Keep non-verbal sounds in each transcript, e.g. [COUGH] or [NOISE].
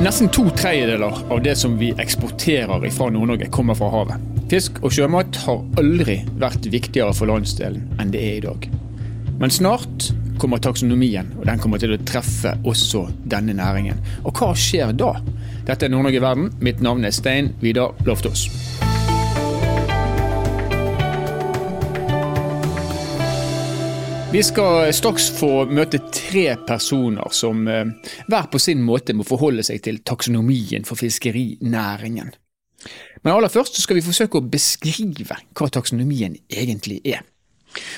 Nesten to tredjedeler av det som vi eksporterer fra Nord-Norge, kommer fra havet. Fisk og sjømat har aldri vært viktigere for landsdelen enn det er i dag. Men snart kommer taksonomien, og den kommer til å treffe også denne næringen. Og hva skjer da? Dette er Nord-Norge verden. Mitt navn er Stein Vidar Loftaas. Vi skal straks få møte tre personer som eh, hver på sin måte må forholde seg til taksonomien for fiskerinæringen. Men aller først skal vi forsøke å beskrive hva taksonomien egentlig er.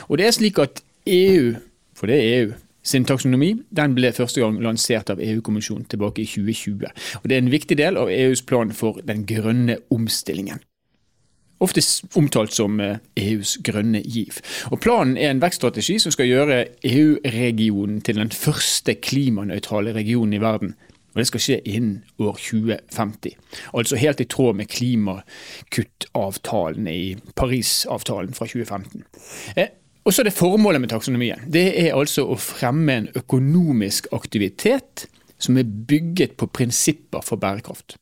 Og det er slik at EU, for det er EU, sin taksonomi den ble første gang lansert av EU-kommisjonen tilbake i 2020. Og Det er en viktig del av EUs plan for den grønne omstillingen ofte omtalt som EUs eh, e grønne giv. Og Planen er en vekststrategi som skal gjøre EU-regionen til den første klimanøytrale regionen i verden. Og Det skal skje innen år 2050. Altså helt i tråd med klimakuttavtalene i Parisavtalen fra 2015. Eh, og så er det Formålet med taksonomien det er altså å fremme en økonomisk aktivitet som er bygget på prinsipper for bærekraft.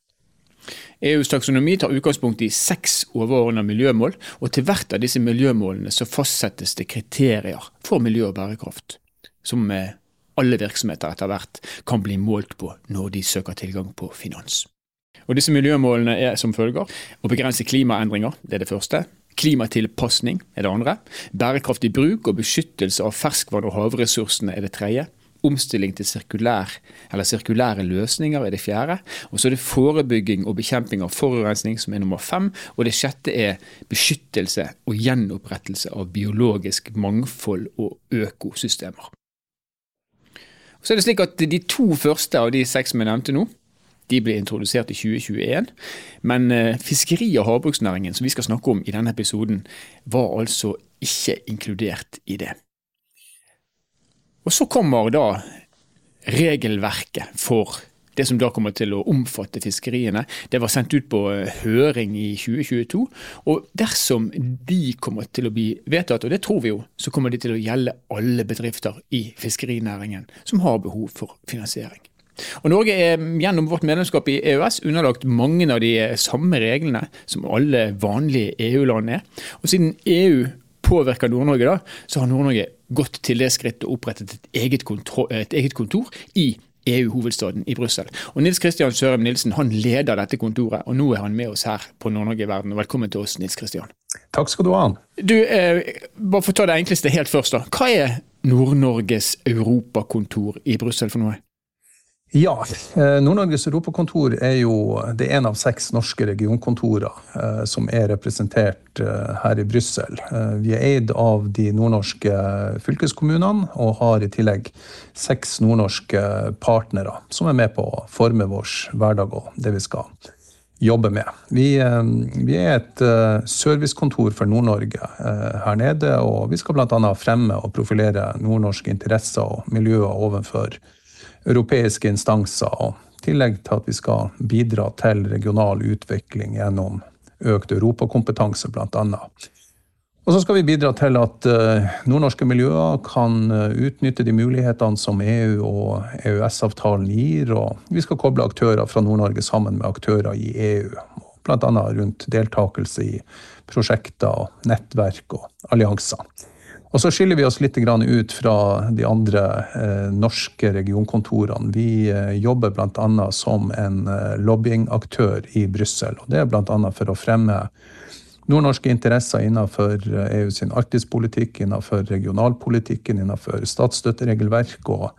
EUs taksonomi tar utgangspunkt i seks overordnede miljømål, og til hvert av disse miljømålene så fastsettes det kriterier for miljø og bærekraft, som alle virksomheter etter hvert kan bli målt på når de søker tilgang på finans. Og Disse miljømålene er som følger å begrense klimaendringer, det er det første. Klimatilpasning er det andre. Bærekraftig bruk og beskyttelse av ferskvann- og havressursene er det tredje. Omstilling til sirkulær, sirkulære løsninger er det fjerde. Og så er det forebygging og bekjemping av forurensning som er nummer fem. Og det sjette er beskyttelse og gjenopprettelse av biologisk mangfold og økosystemer. Så er det slik at De to første av de seks vi nevnte nå, de ble introdusert i 2021. Men eh, fiskeri- og havbruksnæringen, som vi skal snakke om i denne episoden, var altså ikke inkludert i det. Og så kommer da regelverket for det som da kommer til å omfatte fiskeriene. Det var sendt ut på eh, høring i 2022. Og dersom de kommer til å bli vedtatt, og det tror vi jo, så kommer de til å gjelde alle bedrifter i fiskerinæringen som har behov for finansiering. Og Norge er gjennom vårt medlemskap i EØS underlagt mange av de samme reglene som alle vanlige EU-land er. Og siden EU påvirker Nord-Norge, da, så har Nord-Norge gått til det skrittet og opprettet et eget, kontor, et eget kontor i EU-hovedstaden i Brussel. Og Nils Kristian Sørem Nilsen han leder dette kontoret, og nå er han med oss her på Nord-Norge i verden. Velkommen til oss, Nils Kristian. Takk skal du ha. Du, eh, Bare for å ta det enkleste helt først. da. Hva er Nord-Norges europakontor i Brussel for noe? Ja, eh, Nord-Norges europakontor er jo det er en av seks norske regionkontorer eh, som er representert eh, her i Brussel. Vi er eid av de nordnorske fylkeskommunene og har i tillegg seks nordnorske partnere som er med på å forme vår hverdag og det vi skal jobbe med. Vi, vi er et servicekontor for Nord-Norge her nede, og vi skal bl.a. fremme og profilere nordnorske interesser og miljøer overfor europeiske instanser. og I tillegg til at vi skal bidra til regional utvikling gjennom økt europakompetanse, bl.a. Og så skal vi bidra til at uh, nordnorske miljøer kan uh, utnytte de mulighetene som EU og EØS-avtalen gir. Og vi skal koble aktører fra Nord-Norge sammen med aktører i EU. Bl.a. rundt deltakelse i prosjekter, nettverk og allianser. Og så skiller vi oss litt ut fra de andre eh, norske regionkontorene. Vi eh, jobber bl.a. som en eh, lobbyingaktør i Brussel. Det er bl.a. for å fremme nordnorske interesser innenfor EU eh, sin arktispolitikk, innenfor regionalpolitikken, innenfor statsstøtteregelverk og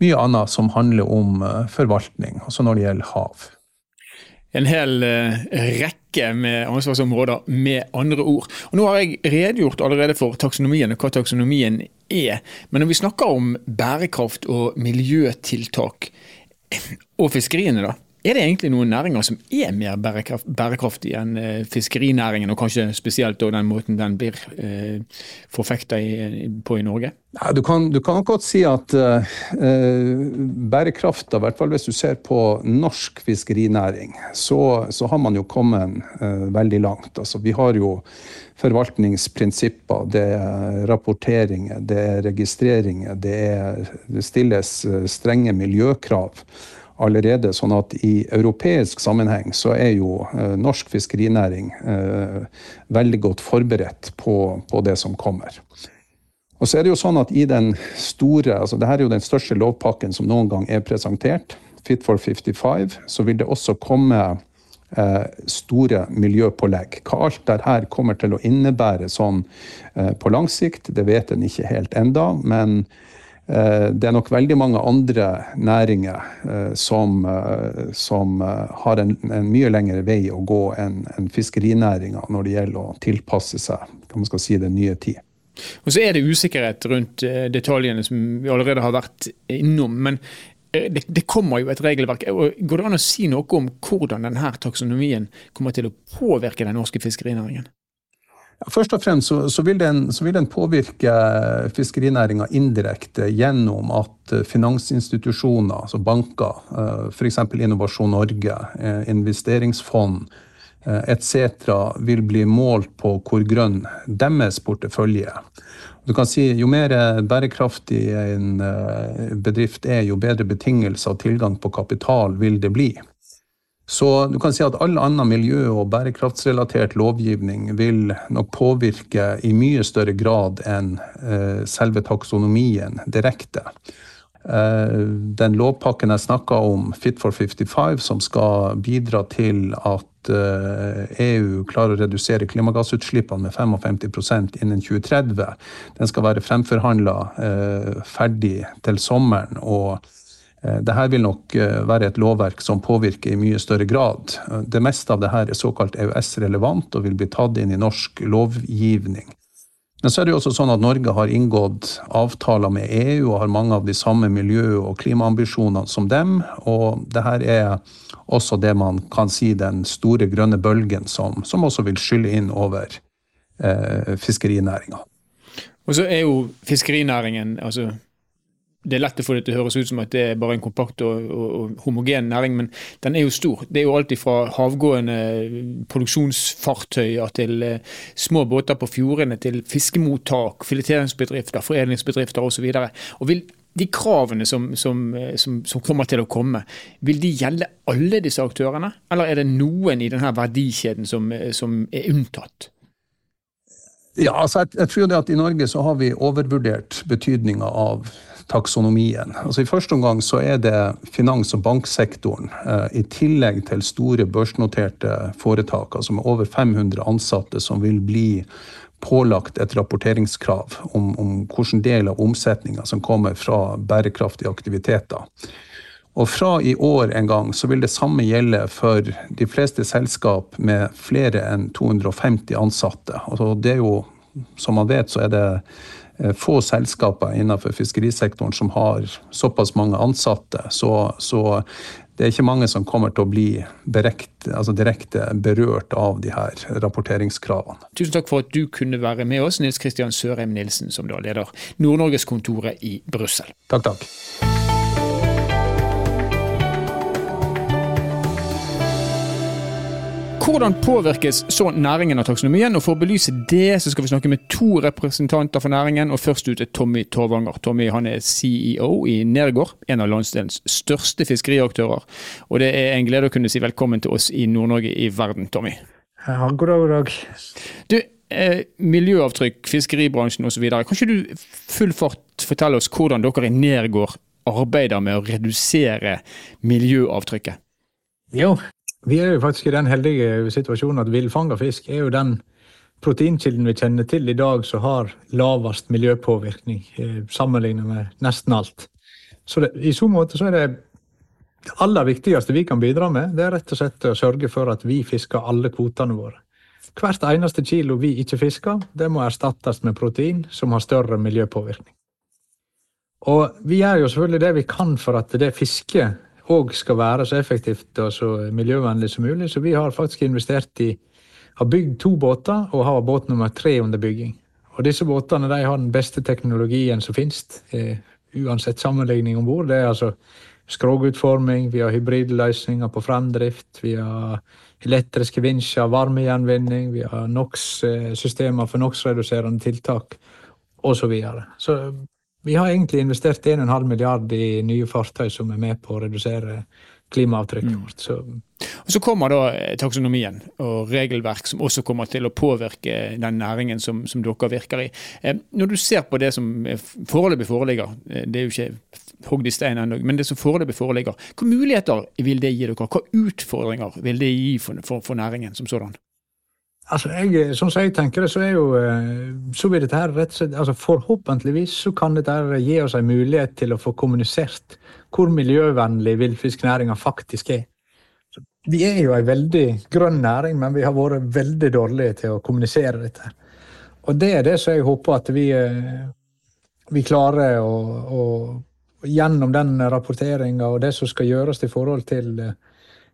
mye annet som handler om forvaltning, også når det gjelder hav en hel uh, rekke med ansvarsområder, med andre ord. Og Nå har jeg redegjort allerede for taksonomien og hva taksonomien er. Men når vi snakker om bærekraft og miljøtiltak og fiskeriene, da, er det egentlig noen næringer som er mer bærekraft, bærekraftige enn eh, fiskerinæringen, og kanskje spesielt den måten den blir eh, forfekta på i Norge? Ja, du, kan, du godt si at uh, bærekrafta, i hvert fall hvis du ser på norsk fiskerinæring, så, så har man jo kommet uh, veldig langt. Altså, vi har jo forvaltningsprinsipper, det er rapporteringer, det er registreringer, det, er, det stilles strenge miljøkrav. Allerede. sånn at i europeisk sammenheng så er jo eh, norsk fiskerinæring eh, veldig godt forberedt på, på, det som kommer. Og så er det jo sånn at i den store, altså det her er jo den største lovpakken som noen gang er presentert, Fit for 55, så vil det også komme eh, store miljøpålegg. Hva alt dette kommer til å innebære sånn på lang sikt, det vet en ikke helt enda, men det er nok veldig mange andre næringer eh, som, eh, som har en, en, mye lengre vei å gå enn en fiskerinæringa når det gjelder å tilpasse seg hva man skal si, den nye tid. Og Så er det usikkerhet rundt detaljene som vi allerede har vært innom. Men det, det kommer jo et regelverk. Går det an å si noe om hvordan denne taksonomien kommer til å påvirke den norske fiskerinæringen? Først og fremst så, så, vil, den, så vil den påvirke fiskerinæringa indirekte gjennom at eh, finansinstitusjoner, altså banker, eh, f.eks. Innovasjon Norge, eh, investeringsfond etc., vil bli målt på hvor grønn deres portefølje er. Du kan si Jo mer bærekraftig en bedrift er, jo bedre betingelser og tilgang på kapital vil det bli. Så du kan si at all annen miljø- og bærekraftsrelatert lovgivning vil nok påvirke i mye større grad enn eh, selve taksonomien direkte. Eh, den lovpakken jeg snakka om, Fit for 55, som skal bidra til at EU eh, e klarer å redusere klimagassutslippene med 55% innen 2030, den skal være fremforhandla ferdig til sommeren. og Dette vil nok eh, være et lovverk som påvirker i mye større grad. Eh, det meste av dette er såkalt EØS-relevant og vil bli tatt inn i norsk lovgivning. Men så er det jo også sånn at Norge har inngått avtaler med EU og har mange av de samme miljø- og klimaambisjonene som dem. Og dette er også det man kan si den store grønne bølgen som, som også vil skylle inn over eh, fiskerinæringa. Og så er jo fiskerinæringen, altså det er lett å få det til å høres ut som at det er bare en kompakt og, og, og, homogen næring, men den er jo stor. Det er jo alt fra havgående produksjonsfartøyer til eh, små båter på fjordene, til fiskemottak, fileteringsbedrifter, foredlingsbedrifter osv. Vil de kravene som, som, eh, som, som, kommer til å komme, vil de gjelde alle disse aktørene, eller er det noen i denne verdikjeden som, eh, som er unntatt? Ja, altså jeg, jeg tror det at I Norge så har vi overvurdert betydninga av taksonomien. Altså I første omgang så er det finans- og banksektoren, eh, i tillegg til store børsnoterte foretak, altså med over 500 ansatte, som vil bli pålagt et rapporteringskrav om, om hvilken del av omsetninga som kommer fra bærekraftige aktiviteter. Og fra i år en gang så vil det samme gjelde for de fleste selskap med flere enn 250 ansatte. Altså det er jo, som man vet, så er det Eh, få selskaper innenfor fiskerisektoren som har såpass mange ansatte. Så, så, det er ikke mange som kommer til å bli direkt, altså direkte berørt av de her rapporteringskravene. Tusen takk for at du kunne være med oss, Nils Kristian Sørheim Nilsen, som da leder Nord-Norgeskontoret i Brussel. Takk, takk. Hvordan påvirkes så næringen av taksonomien? Og For å belyse det, så skal vi snakke med to representanter for næringen. og Først ut er Tommy Torvanger. Tommy han er CEO i Nergård, en av landsdelens største fiskeriaktører. Og Det er en glede å kunne si velkommen til oss i Nord-Norge i verden, Tommy. Ja, god dag, god dag. Du, eh, Miljøavtrykk, fiskeribransjen osv. Kan ikke du full fart fortelle oss hvordan dere i Nergård arbeider med å redusere miljøavtrykket? Jo, vi er jo faktisk i den heldige situasjonen at villfanga fisk er jo den proteinkilden vi kjenner til i dag som har lavest miljøpåvirkning eh, sammenlignet med nesten alt. Så det, I så måte så er det det aller viktigste vi kan bidra med, det er rett og slett å sørge for at vi fisker alle kvotene våre. Hvert eneste kilo vi ikke fisker, det må erstattes med protein som har større miljøpåvirkning. Og vi gjør jo selvfølgelig det vi kan for at det fisket òg skal være så effektivt og så miljøvennlig som mulig. Så vi har faktisk investert i har bygd to båter og har båt nummer tre under bygging. Og Disse båtene de har den beste teknologien som finnes, eh, uansett sammenligning om bord. Det er altså skrogutforming, vi har hybridløsninger på fremdrift, vi har elektriske vinsjer, varmegjenvinning, vi har NOx-systemer for NOx-reduserende tiltak osv. Så, så vi har egentlig investert 1,5 milliard i nye fartøy som er med på å redusere klimaavtrykket mm. vårt. Så. Og Så kommer da taksonomien og regelverk som også kommer til å påvirke den næringen som, som dere virker i. Eh, når du ser på det som foreløpig foreligger, eh, det er jo ikke hogd i stein ennå, men det som foreløpig foreligger, hvilke muligheter vil det gi dere? Hvilke utfordringer vil det gi for, for, for næringen som sådan? Altså, jeg, sånn som jeg tenker det, så er jo så vil dette her rett og slett altså Forhåpentligvis så kan dette her gi oss en mulighet til å få kommunisert hvor miljøvennlig villfisknæringa faktisk er. Vi er jo en veldig grønn næring, men vi har vært veldig dårlige til å kommunisere dette. Og det er det som jeg håper at vi, eh, vi klarer å, å Gjennom den rapporteringa og det som skal gjøres i forhold til,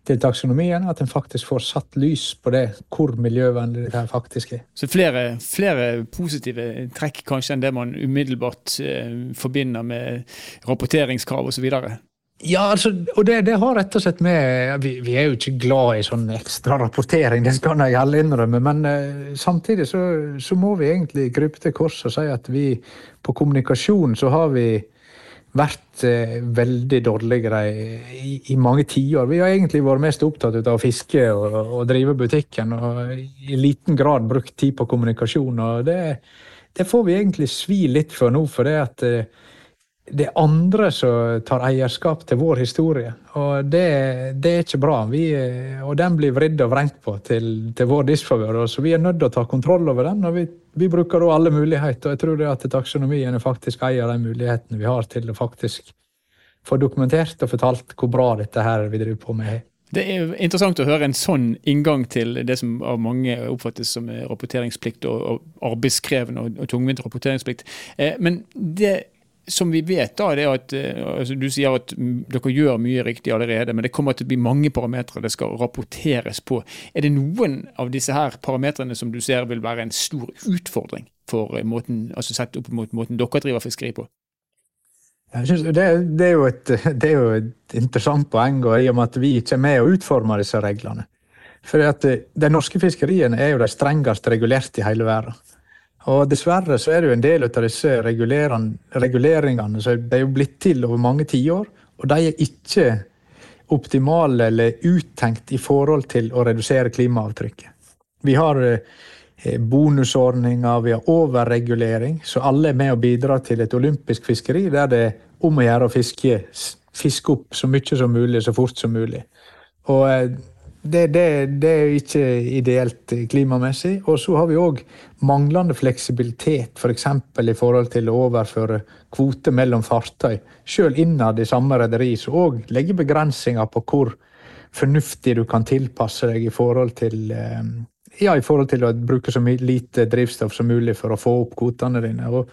til taksonomien, at en faktisk får satt lys på det, hvor miljøvennlig det faktisk er. Så flere, flere positive trekk kanskje enn det man umiddelbart eh, forbinder med rapporteringskrav osv.? Ja, altså, og det, det, har rett og slett med vi, vi, er jo ikke glad i sånn ekstra rapportering, det skal jeg alle innrømme. Men eh, samtidig så, så, må vi egentlig krype til kors og si at vi på kommunikasjon så har vi vært eh, veldig dårligere i, i mange tiår. Vi har egentlig vært mest opptatt av å fiske og, og, drive butikken, og i liten grad brukt tid på kommunikasjon. og det, det får vi egentlig svi litt for nå, for det at uh, det er andre som tar eierskap til vår historie. Og det, det er ikke bra. Vi, og den blir vridd og vrengt på til, til vår disfavør. Så vi er nødt til å ta kontroll over den. og vi, vi bruker da alle muligheter. og Jeg tror det at taksonomien faktisk eier de mulighetene vi har til å faktisk få dokumentert og fortalt hvor bra dette her vi driver på med. Det er interessant å høre en sånn inngang til det som av mange oppfattes som rapporteringsplikt og arbeidskrevende og, og tungvint rapporteringsplikt. Eh, men det som vi vet, da, det er at eh, altså Du sier at dere gjør mye riktig allerede, men det kommer til å bli mange parametere det skal rapporteres på. Er det noen av disse her parametrene som du ser vil være en stor utfordring for eh, måten, altså sett opp mot måten dere driver fiskeri på? Det, det, er et, det, er jo et, interessant poeng, og i og med at vi ikke er med og utformer disse reglene. For eh, De norske fiskeriene er jo de strengest regulert i hele verden. Og Dessverre så er det jo en del av disse reguleringene som er jo blitt til over mange tiår, og de er ikke optimale eller uttenkt i forhold til å redusere klimaavtrykket. Vi har eh, bonusordninger, vi har overregulering, så alle er med og bidrar til et olympisk fiskeri der det er om å gjøre å fiske, fiske opp så mye som mulig så fort som mulig. Og eh, det, det, det, er ikke ideelt klimamessig. Og så har vi òg manglende fleksibilitet, f.eks. For i forhold til å overføre kvoter mellom fartøy. Selv innad i samme rederi, som òg legger begrensninger på hvor fornuftig du kan tilpasse deg i forhold til eh, ja, i forhold til å bruke så lite drivstoff som mulig for å få opp kvotene dine. Og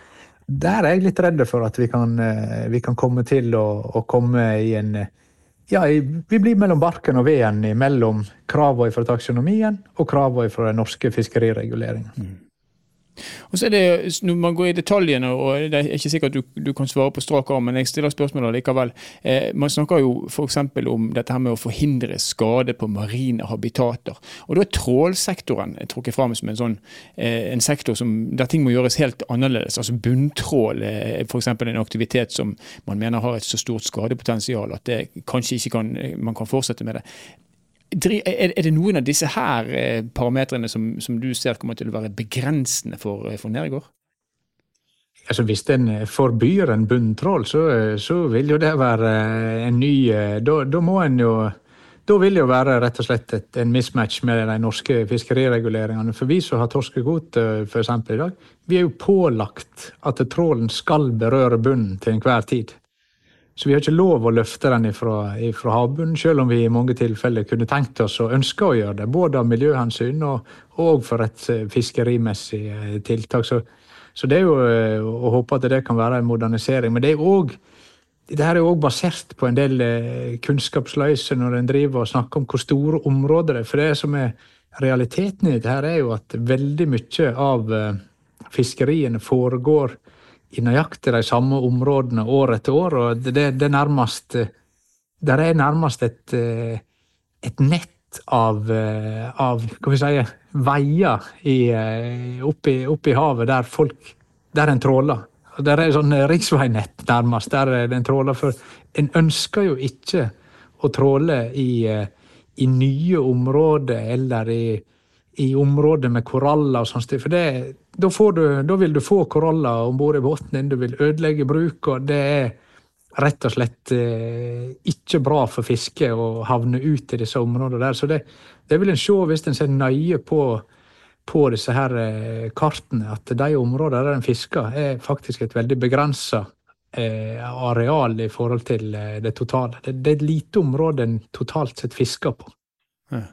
der er jeg litt redd for at vi kan, eh, vi kan komme til å, å komme i en ja, vi blir mellom barken og veden mellom kravene fra taksonomien og kravene fra den norske fiskerireguleringen. Mm. Og så er det, Når man går i detaljene, og det er ikke sikkert du, du kan svare på strak arm, men jeg stiller spørsmålet likevel. Eh, man snakker jo f.eks. om dette her med å forhindre skade på marine habitater. Og Da er trålsektoren trukket fram som en, sånn, eh, en sektor som, der ting må gjøres helt annerledes. Altså Bunntrål er f.eks. en aktivitet som man mener har et så stort skadepotensial at det kanskje ikke kan, man kan fortsette med det. Er det noen av disse her eh, parametrene som, som, du ser kommer til å være begrensende for, eh, for Nergård? Altså, hvis en eh, forbyr en bunntrål, så, så, vil jo det være en ny Da, da må en jo da vil det jo være rett og slett et, en mismatch med de norske fiskerireguleringene. For vi som har torskekvote f.eks. i dag, vi er jo pålagt at trålen skal berøre bunnen til enhver tid. Så vi har ikke lov å løfte den ifra, ifra havbunnen, selv om vi i mange tilfeller kunne tenkt oss og ønska å gjøre det. Både av miljøhensyn og, og for et eh, fiskerimessig eh, tiltak. Så, så, det er jo eh, å håpe at det kan være en modernisering. Men det er òg det her er òg basert på en del kunnskapsløse når en driver og snakker om hvor store områder det er. For det som er realiteten i dette, er jo at veldig mye av fiskeriene foregår i nøyaktig de samme områdene år etter år. og Det, det, nærmest, der er nærmest et, eh, et nett av, eh, av hva vi si, veier i, eh, oppi, oppi havet der folk der en tråler. Der er sånn riksveinett, nærmest, der den tråler for En ønsker jo ikke å tråle i, i nye områder eller i, i områder med koraller og sånt. For det, da, du, da, vil du få koraller om bord i båten du vil ødelegge bruk, og det er rett og slett eh, ikke bra for fiske å havne ut i disse områdene der. Så det, det vil en se hvis en ser nøye på, på disse her eh, kartene, at de områdene der en fisker, er faktisk et veldig begrensa eh, areal i forhold til eh, det totale. Det, det, er et lite område en totalt sett fisker på. Ja.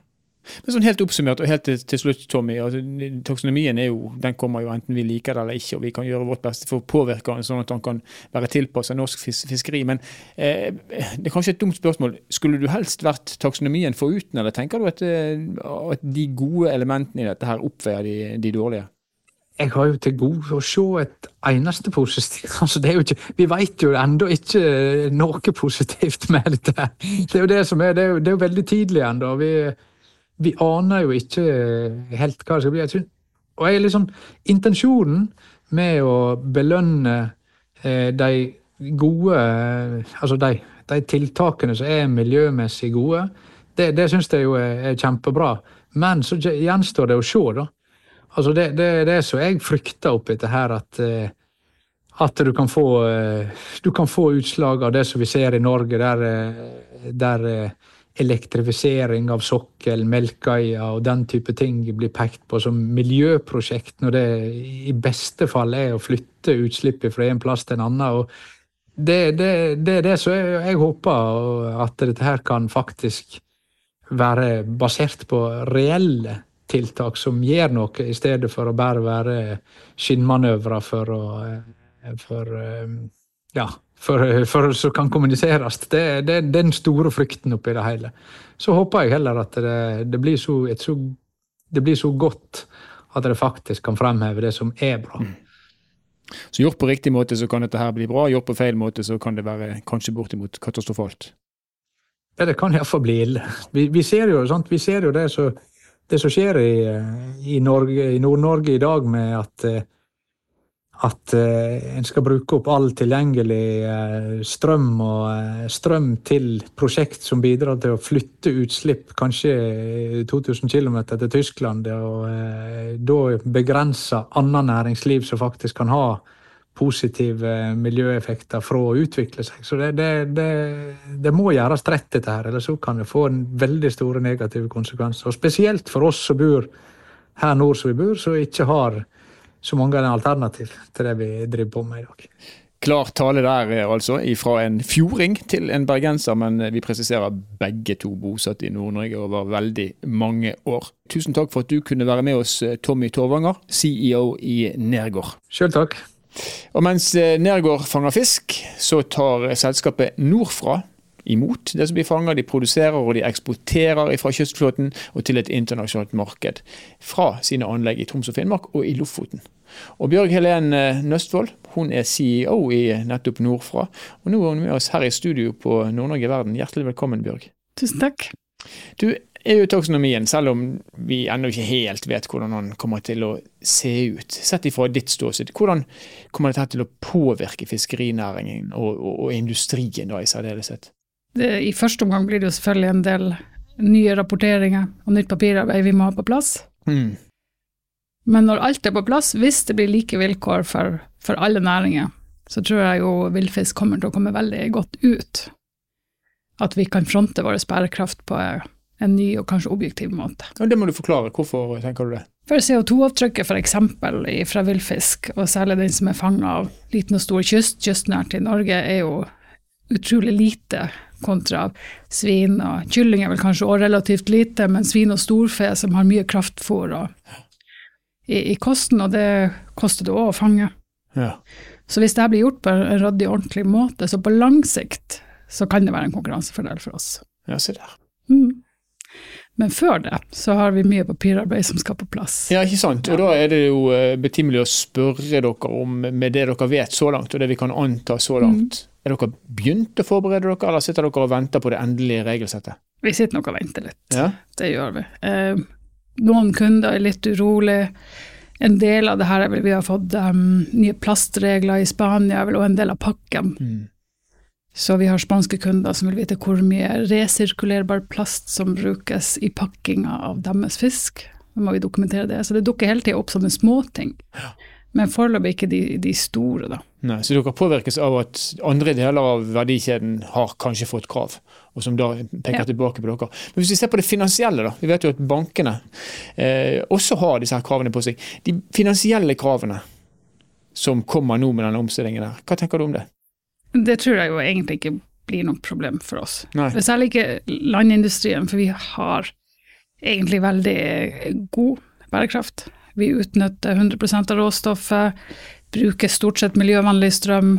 Men sånn Helt oppsummert og helt til, slutt, Tommy. Altså, taksonomien er jo, den kommer jo enten vi liker det eller ikke, og vi kan gjøre vårt beste for å påvirke den sånn at den kan være tilpasset norsk fis fiskeri. Men eh, det er kanskje et dumt spørsmål. Skulle du helst vært taksonomien foruten, eller tenker du at, eh, at de gode elementene i dette her oppveier de, de dårlige? jeg har jo til gode å se et eneste positivt. [LAUGHS] Altså, ikke, vi vet jo ennå ikke noe positivt med dette. Det er jo det som er, det er jo, det er jo veldig tidlig ennå. Vi, aner jo ikke helt hva det skal bli. Og jeg er liksom, Intensjonen med å belønne eh, de gode Altså de, de, tiltakene som er miljømessig gode, det, det syns jeg jo er, er, kjempebra. Men så gjenstår det å se, da. Altså det, det, det som jeg frykter oppi dette her, at, eh, at du kan få eh, du kan få utslag av det som vi ser i Norge, der, eh, der elektrifisering av sokkel, Melkøya og den type ting blir pekt på som miljøprosjekt, når det i beste fall er å flytte utslippet fra en plass til en annen. og det, det, det er det som jeg, jeg, håper, at dette her kan faktisk være basert på reelle tiltak som gjør noe, i stedet for å bare være skinnmanøvrer for å for, ja, for, for som kan kommuniseres. Det, det, er den store frykten oppi det hele. Så håper jeg heller at det, det, blir så, så, det, blir så, godt at det faktisk kan fremheve det som er bra. Mm. Så gjort på riktig måte så kan dette her bli bra, gjort på feil måte så kan det være kanskje bortimot katastrofalt? Ja, det kan iallfall bli ille. Vi, vi, ser jo? Vi ser jo det, som skjer i, i, i Nord-Norge i dag med at eh, at uh, en skal bruke opp all tilgjengelig uh, strøm og uh, strøm til prosjekt som bidrar til å flytte utslipp kanskje 2000 km til Tyskland, og da begrense annet næringsliv som faktisk kan ha positive miljøeffekter fra å utvikle seg. Så det, det, det, det må gjøres rett, dette her, eller så kan det få en veldig store negative konsekvenser. Og spesielt for oss som bor her nord som vi bor, som ikke har så mange er alternativ til det vi driver på med i dag. Klar tale der, altså. Fra en fjording til en bergenser, men vi presiserer begge to bosatt i Nord-Norge over veldig mange år. Tusen takk for at du kunne være med oss, Tommy Torvanger, CEO i Nergård. Sjøl takk. Og mens Nergård fanger fisk, så tar selskapet Nordfra imot det som blir fanget. De produserer og de eksporterer fra kystflåten og til et internasjonalt marked. Fra sine anlegg i Troms og Finnmark og i Lofoten. Og Bjørg Helen eh, Nøstvold hun er CEO i nettopp Nordfra. Og nå er hun med oss her i studio på Nord-Norge Verden. Hjertelig velkommen, Bjørg. Tusen takk. Du, EU-taksonomien, selv om vi ennå ikke helt vet hvordan den kommer til å se ut, sett ifra ditt ståsted, hvordan kommer dette til å påvirke fiskerinæringen og, og, og industrien da i særdeleshet? I første omgang blir det jo selvfølgelig en del nye rapporteringer og nytt papirarbeid vi må ha på plass. Mm. Men når alt er på plass, hvis det blir like vilkår for, for alle næringer, så tror jeg jo villfisk kommer til å komme veldig godt ut. At vi kan fronte vår bærekraft på en ny og kanskje objektiv måte. Ja, det må du forklare. Hvorfor tenker du det? For CO2-avtrykket f.eks. fra villfisk, og særlig den som er fanga av liten og stor kyst, kystnært i Norge, er jo utrolig lite kontra svin og kylling er vel kanskje også relativt lite, men svin og storfe som har mye kraftfôr i, i, kosten, og det koster det òg å fange. Ja. Så hvis det blir gjort på en ryddig, ordentlig måte, så på lang sikt så kan det være en konkurransefordel for oss. Ja, se der. Mm. Men før det så har vi mye papirarbeid som skal på plass. Ja, ikke sant. Og da er det jo eh, betimelig å spørre dere om, med det dere vet så langt, og det vi kan anta så langt, mm. Er dere begynt å forberede dere, eller sitter dere og venter på det endelige regelsettet? Vi sitter nok og venter litt. Ja? Det gjør vi. Eh, noen kunder er litt urolig. en del av det her er vel vi har fått um, nye plastregler i Spania, vel og en del av pakken. Mm. Så vi har spanske kunder som vil vite hvor mye resirkulerbar plast som brukes i pakkinga av deres fisk. Da må vi dokumentere det. Så det dukker hele tida opp sånne småting. Men foreløpig ikke de, de store, da. Nei, så dere påvirkes av at andre deler av verdikjeden har kanskje fått krav, og som da peker Ja. tilbake på dere. Men hvis vi ser på det finansielle, da. Vi vet jo at bankene eh, også har disse her kravene på seg. De finansielle kravene som kommer nå med denne omstillingen der, hva tenker du om det? Det tror jeg jo egentlig ikke blir noe problem for oss. Nei. Særlig ikke landindustrien, for vi har egentlig veldig god bærekraft. Vi utnytter 100 av råstoffet, bruker stort sett miljøvennlig strøm.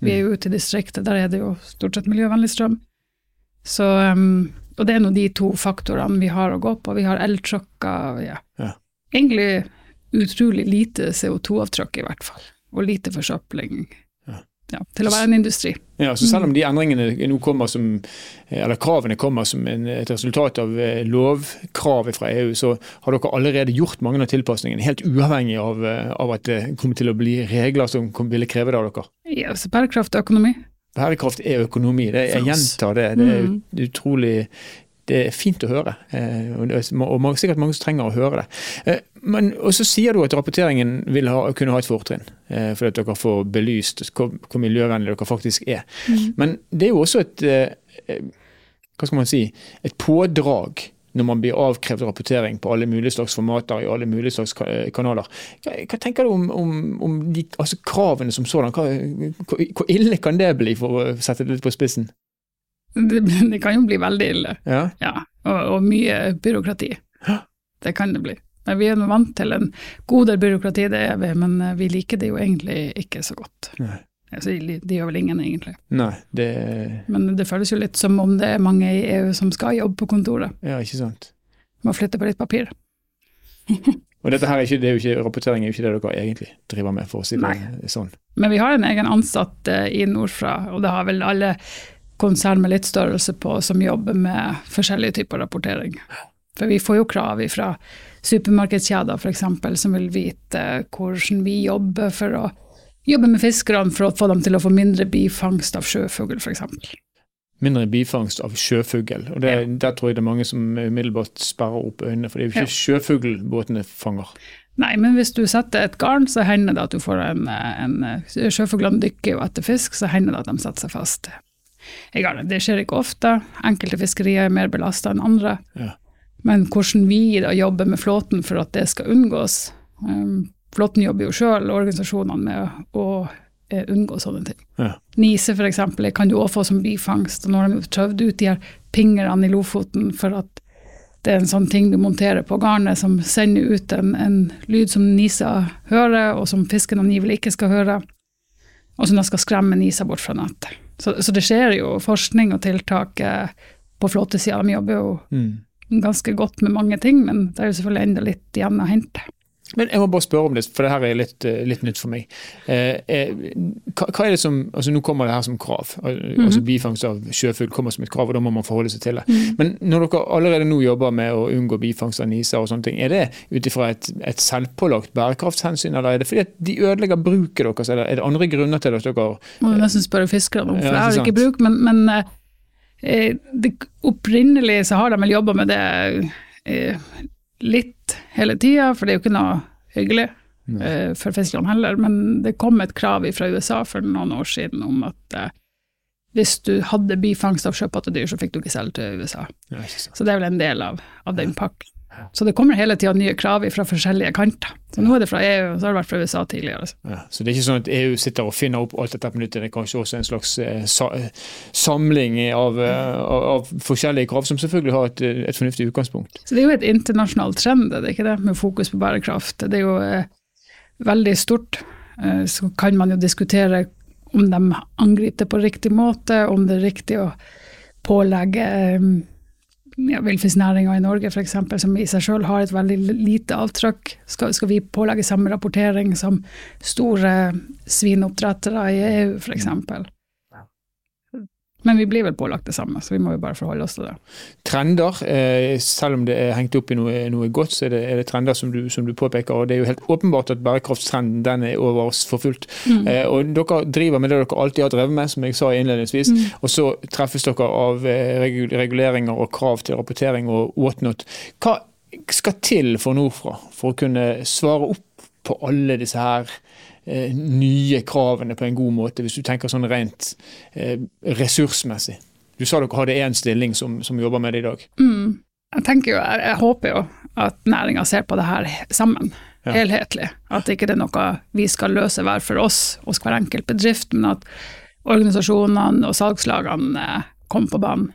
Vi er jo ute i distriktet, der er det jo stort sett miljøvennlig strøm. Så, um, og det er nå de to faktorene vi har å gå på. Vi har eltrucker, ja. Ja. Egentlig utrolig lite CO2-avtrykk i hvert fall, og lite forsøpling. Ja. Til å være en industri. Ja, så Selv om de endringene nå kommer som, eller kravene kommer som en, et resultat av eh, lovkravet fra EU, så har dere allerede gjort mange av tilpasningene, helt uavhengig av, eh, av at det kommer til å bli regler som ville kreve det av dere. Ja, så bærekraft og økonomi. Bærekraft er økonomi. Det, jeg gjentar det. Det er Mm. utrolig det er fint å høre, eh, og det er sikkert mange som trenger å høre det. Eh, Men, og så sier du at rapporteringen vil ha, kunne ha et fortrinn, eh, fordi at dere får belyst hvor, hvor miljøvennlig dere faktisk er. Men det er jo også et eh, eh, hva skal man si, et pådrag når man blir avkrevd rapportering på alle mulige slags formater i alle mulige slags kanaler. Hva, hva tenker du om, om, om de, altså kravene som sådan? Hva, hvor, hvor ille kan det bli, for å sette det litt på spissen? Det, [LAUGHS] det kan jo bli veldig ille, Ja, ja. Og, og mye byråkrati. Det kan det bli. Men vi er vant til en god del byråkrati, det er vi, men eh, vi liker det jo egentlig ikke så godt. Nei. Altså, de de gjør vel ingen, egentlig. Nei, det Men det føles jo litt som om det er mange i EU som skal jobbe på kontoret. Ja, ikke sant. Må flytte på litt papir. [LAUGHS] Og dette her er ikke, det er jo ikke, rapportering er jo ikke det dere egentlig driver med, for å si det Nei. sånn. Men vi har en egen ansatt eh, i Nordfra, og det har vel alle konsern med litt størrelse på som jobber med forskjellige typer rapportering. For vi får jo krav fra supermarkedskjeder f.eks. som vil vite hvordan vi jobber for å jobbe med fiskerne for å få dem til å få mindre bifangst av sjøfugl f.eks. Mindre bifangst av sjøfugl. Og det, der tror jeg det er mange som umiddelbart sperrer opp øynene, for det er jo ikke sjøfugl båtene fanger. Nei, men hvis du setter et garn, så hender det at du får en, en Sjøfuglene dykker jo etter fisk, så hender det at de setter seg fast Det skjer ikke ofte. Enkelte fiskerier er mer belasta enn andre. Ja. Men hvordan vi da jobber med flåten for at det skal unngås um, Flåten jobber jo sjøl, organisasjonene, med å eh, unngå sånne ting. Ja. Nise f.eks. kan du òg få som bifangst. og Nå har de prøvd ut de her pinglene i Lofoten for at det er en sånn ting du monterer på garnet som sender ut en, en lyd som nisa hører, og som fisken angivelig ikke skal høre, og som da skal skremme nisa bort fra nettet. Så, så det skjer jo forskning og tiltak eh, på flåtesida. De jobber jo Mm. ganske godt med mange ting, men det er jo selvfølgelig enda litt igjen å hente. Men jeg må bare spørre om det, for det her er litt, eh, litt nytt for meg. Eh, eh, hva, hva er det som, altså Nå kommer det her som krav. Mhm. altså Bifangst av sjøfugl kommer som et krav, og da må man forholde seg til det. Mm. Men når dere allerede nå jobber med å unngå bifangst av niser, og sånne ting, er det ut ifra et, et selvpålagt bærekraftshensyn, eller er det fordi at de ødelegger bruket deres, eller er det andre grunner til at dere Må du nesten spørre fiskerne om, for Ja, jeg har ikke bruk, men, men eh, det, opprinnelig så har de vel jobba med det eh, litt hele tida, for det er jo ikke noe hyggelig uh, for fiskerne heller. Men det kom et krav fra USA for noen år siden om at uh, hvis du hadde bifangst av sjøpattedyr, så fikk du ikke selge til USA. ja. Så det er vel en del av, av den pakken. Så det kommer hele tida nye krav fra forskjellige kanter. Så nå er det fra EU, og så har det vært fra USA tidligere. altså. Ja, så det er ikke sånn at EU sitter og finner opp alt dette på nytt, det er kanskje også en slags eh, eh, samling av, eh, av, av forskjellige krav, som selvfølgelig har et, et fornuftig utgangspunkt. Så det er jo et internasjonalt trend, det er ikke det, med fokus på bærekraft. Det er jo eh, veldig stort. Eh, så kan man jo diskutere om de angriper det på riktig måte, om det er riktig å pålegge ja, villfisknæringa i Norge f.eks., som i seg sjøl har et veldig lite avtrykk. Skal, skal vi pålegge samme rapportering som store svineoppdrettere i EU f.eks.? Men vi blir vel pålagt det samme, så vi må jo bare forholde oss til det. Trender, eh, selv om det er hengt opp i noe, noe godt, så er det, er det trender som du, som du, påpeker. og Det er jo helt åpenbart at bærekraftstrenden den er over oss for fullt. Mm. Eh, og Dere driver med det dere alltid har drevet med, som jeg sa innledningsvis. Mm. Og så treffes dere av eh, reguleringer og krav til rapportering og whatnot. Hva skal til for Nordfra for å kunne svare opp på alle disse her nye kravene på en god måte, hvis du tenker sånn rent eh, ressursmessig. Du sa dere hadde én stilling som, som, jobber med det i dag. Mm. Jeg tenker jo, jeg, jeg håper jo at næringa ser på det her sammen, ja. helhetlig. At ikke det er noe vi skal løse hver for oss hos hver enkelt bedrift, men at organisasjonene og salgslagene eh, kommer på banen.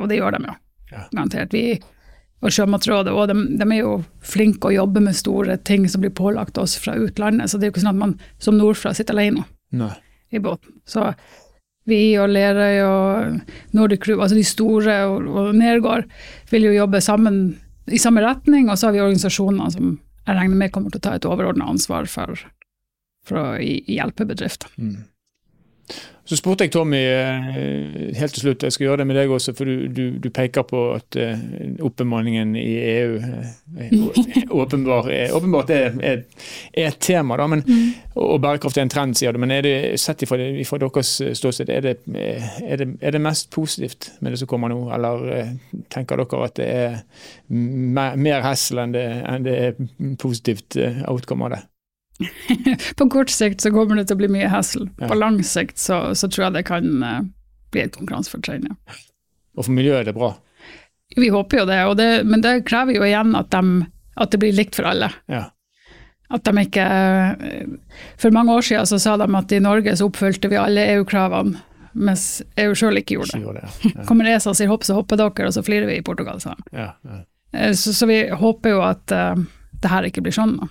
Og det gjør de jo, garantert. Vi og Sjømatrådet og de, de, er jo flinke å jobbe med store ting som blir pålagt oss fra utlandet, så det er jo ikke sånn at man som nordfra sitter alene Nei. i båten. Så vi og Lerøy og Nordic Crew, altså de store og, og Nergård, vil jo jobbe sammen i samme retning, og så har vi organisasjoner som jeg regner med kommer til å ta et overordna ansvar for, for å hjelpe bedrifter. Mm. Så spurte jeg Tommy eh, helt til slutt, jeg skal gjøre det med deg også, for du, du, du peker på at uh, oppbemanningen i EU åpenbart, [LAUGHS] åpenbar, åpenbart er, er, er, et tema. Da, men, mm. Og bærekraft er en trend, sier du. Men er det, sett ifra, ifra deres ståsted, er det, er, det, er det mest positivt med det som kommer nå? Eller tenker dere at det er mer hessel enn det, enn det er positivt outcome av det? På kort sikt så kommer det til å bli mye hassle. Ja. På lang sikt så, så, tror jeg det kan uh, bli et konkurransefortrinn. Ja. Og for miljøet er det bra? Vi håper jo det, det men det krever jo igjen at, de, at det blir likt for alle. Ja. At de ikke eh, For mange år siden så sa de at i Norge så oppfylte vi alle EU-kravene, mens EU sjøl ikke gjorde det. Ikke gjorde det ja. [LAUGHS] Kommer ESA og sier hopp, så hopper dere, og så flirer vi i Portugal, sa de. Eh, så, så, vi håper jo at uh, det her ikke blir sånn. da.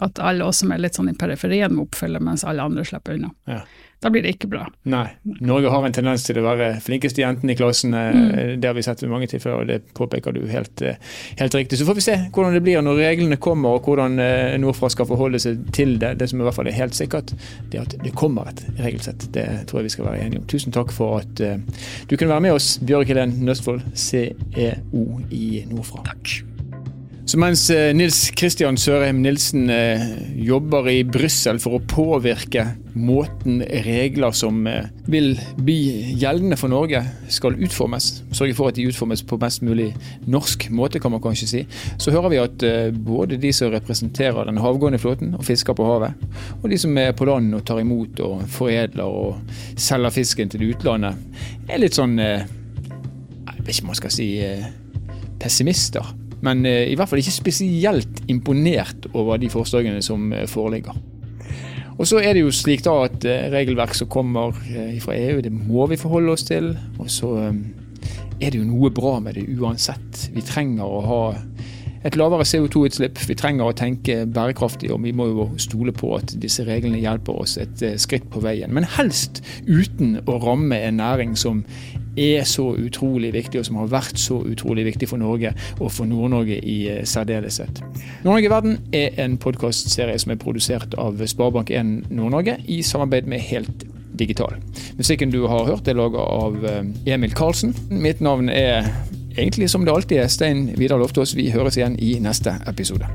At alle oss som er litt sånn i periferien må oppfylle, mens alle andre slipper unna. Ja. Da blir det ikke bra. Nei. Norge har en tendens til å være flinkeste jenten i klassen. Eh, mm. Det har vi sett mange tilfeller, og det påpeker du helt, eh, helt, riktig. Så får vi se hvordan det blir når reglene kommer, og hvordan eh, Nordfra skal forholde seg til det. Det som i hvert fall er helt sikkert, det er at det kommer et regelsett. Det tror jeg vi skal være enige om. Tusen takk for at du kunne være med oss, Bjørg Helen Nøstfold, CEO i Nordfra. Takk. Så mens eh, Nils Kristian Sørheim Nilsen eh, jobber i Brussel for å påvirke måten regler som eh, vil bli gjeldende for Norge, skal utformes, sørge for at de utformes på mest mulig norsk måte, kan man kanskje si, så hører vi at både de som representerer den havgående flåten og fisker på havet, og de som er på land og tar imot og foredler og selger fisken til utlandet, er litt sånn Jeg vet ikke om man skal si pessimister. Men eh, i hvert fall ikke spesielt imponert over de forslagene som eh, foreligger. Og så er det jo slik da at eh, regelverk som kommer fra EU, det må vi forholde oss til. Og så er det jo noe bra med det uansett. Vi trenger å ha et lavere CO2-utslipp. Vi trenger å tenke bærekraftig, og vi må jo stole på at disse reglene hjelper oss et skritt på veien. Men helst uten å ramme en næring som er så utrolig viktig, og som har vært så utrolig viktig for Norge og for Nord-Norge i eh, særdeleshet. Nord-Norge i verden er en podkastserie som er produsert av Sparebank1 Nord-Norge i samarbeid med Helt Digital. Musikken du har hørt er laga av eh, Emil Karlsen. Mitt navn er egentlig som det alltid er Stein Vidar Loftaas. Vi høres igjen i neste episode.